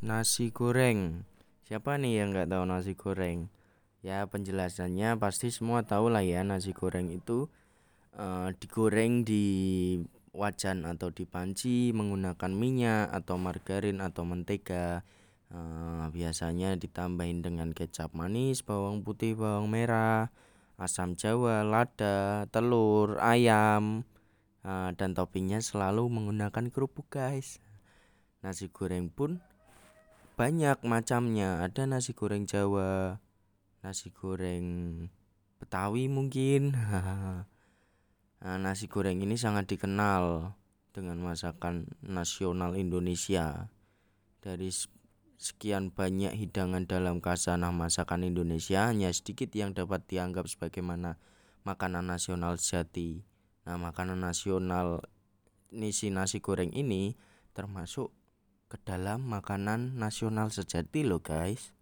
Nasi goreng. Siapa nih yang nggak tahu nasi goreng? Ya penjelasannya pasti semua tahu lah ya nasi goreng itu uh, digoreng di wajan atau di panci menggunakan minyak atau margarin atau mentega. Uh, biasanya ditambahin dengan kecap manis, bawang putih, bawang merah, asam jawa, lada, telur, ayam, uh, dan toppingnya selalu menggunakan kerupuk guys. Nasi goreng pun banyak macamnya. Ada nasi goreng Jawa nasi goreng Betawi mungkin. Nah, nasi goreng ini sangat dikenal dengan masakan nasional Indonesia. Dari sekian banyak hidangan dalam kasanah masakan Indonesia hanya sedikit yang dapat dianggap sebagaimana makanan nasional sejati. Nah makanan nasional nisi nasi goreng ini termasuk ke dalam makanan nasional sejati loh guys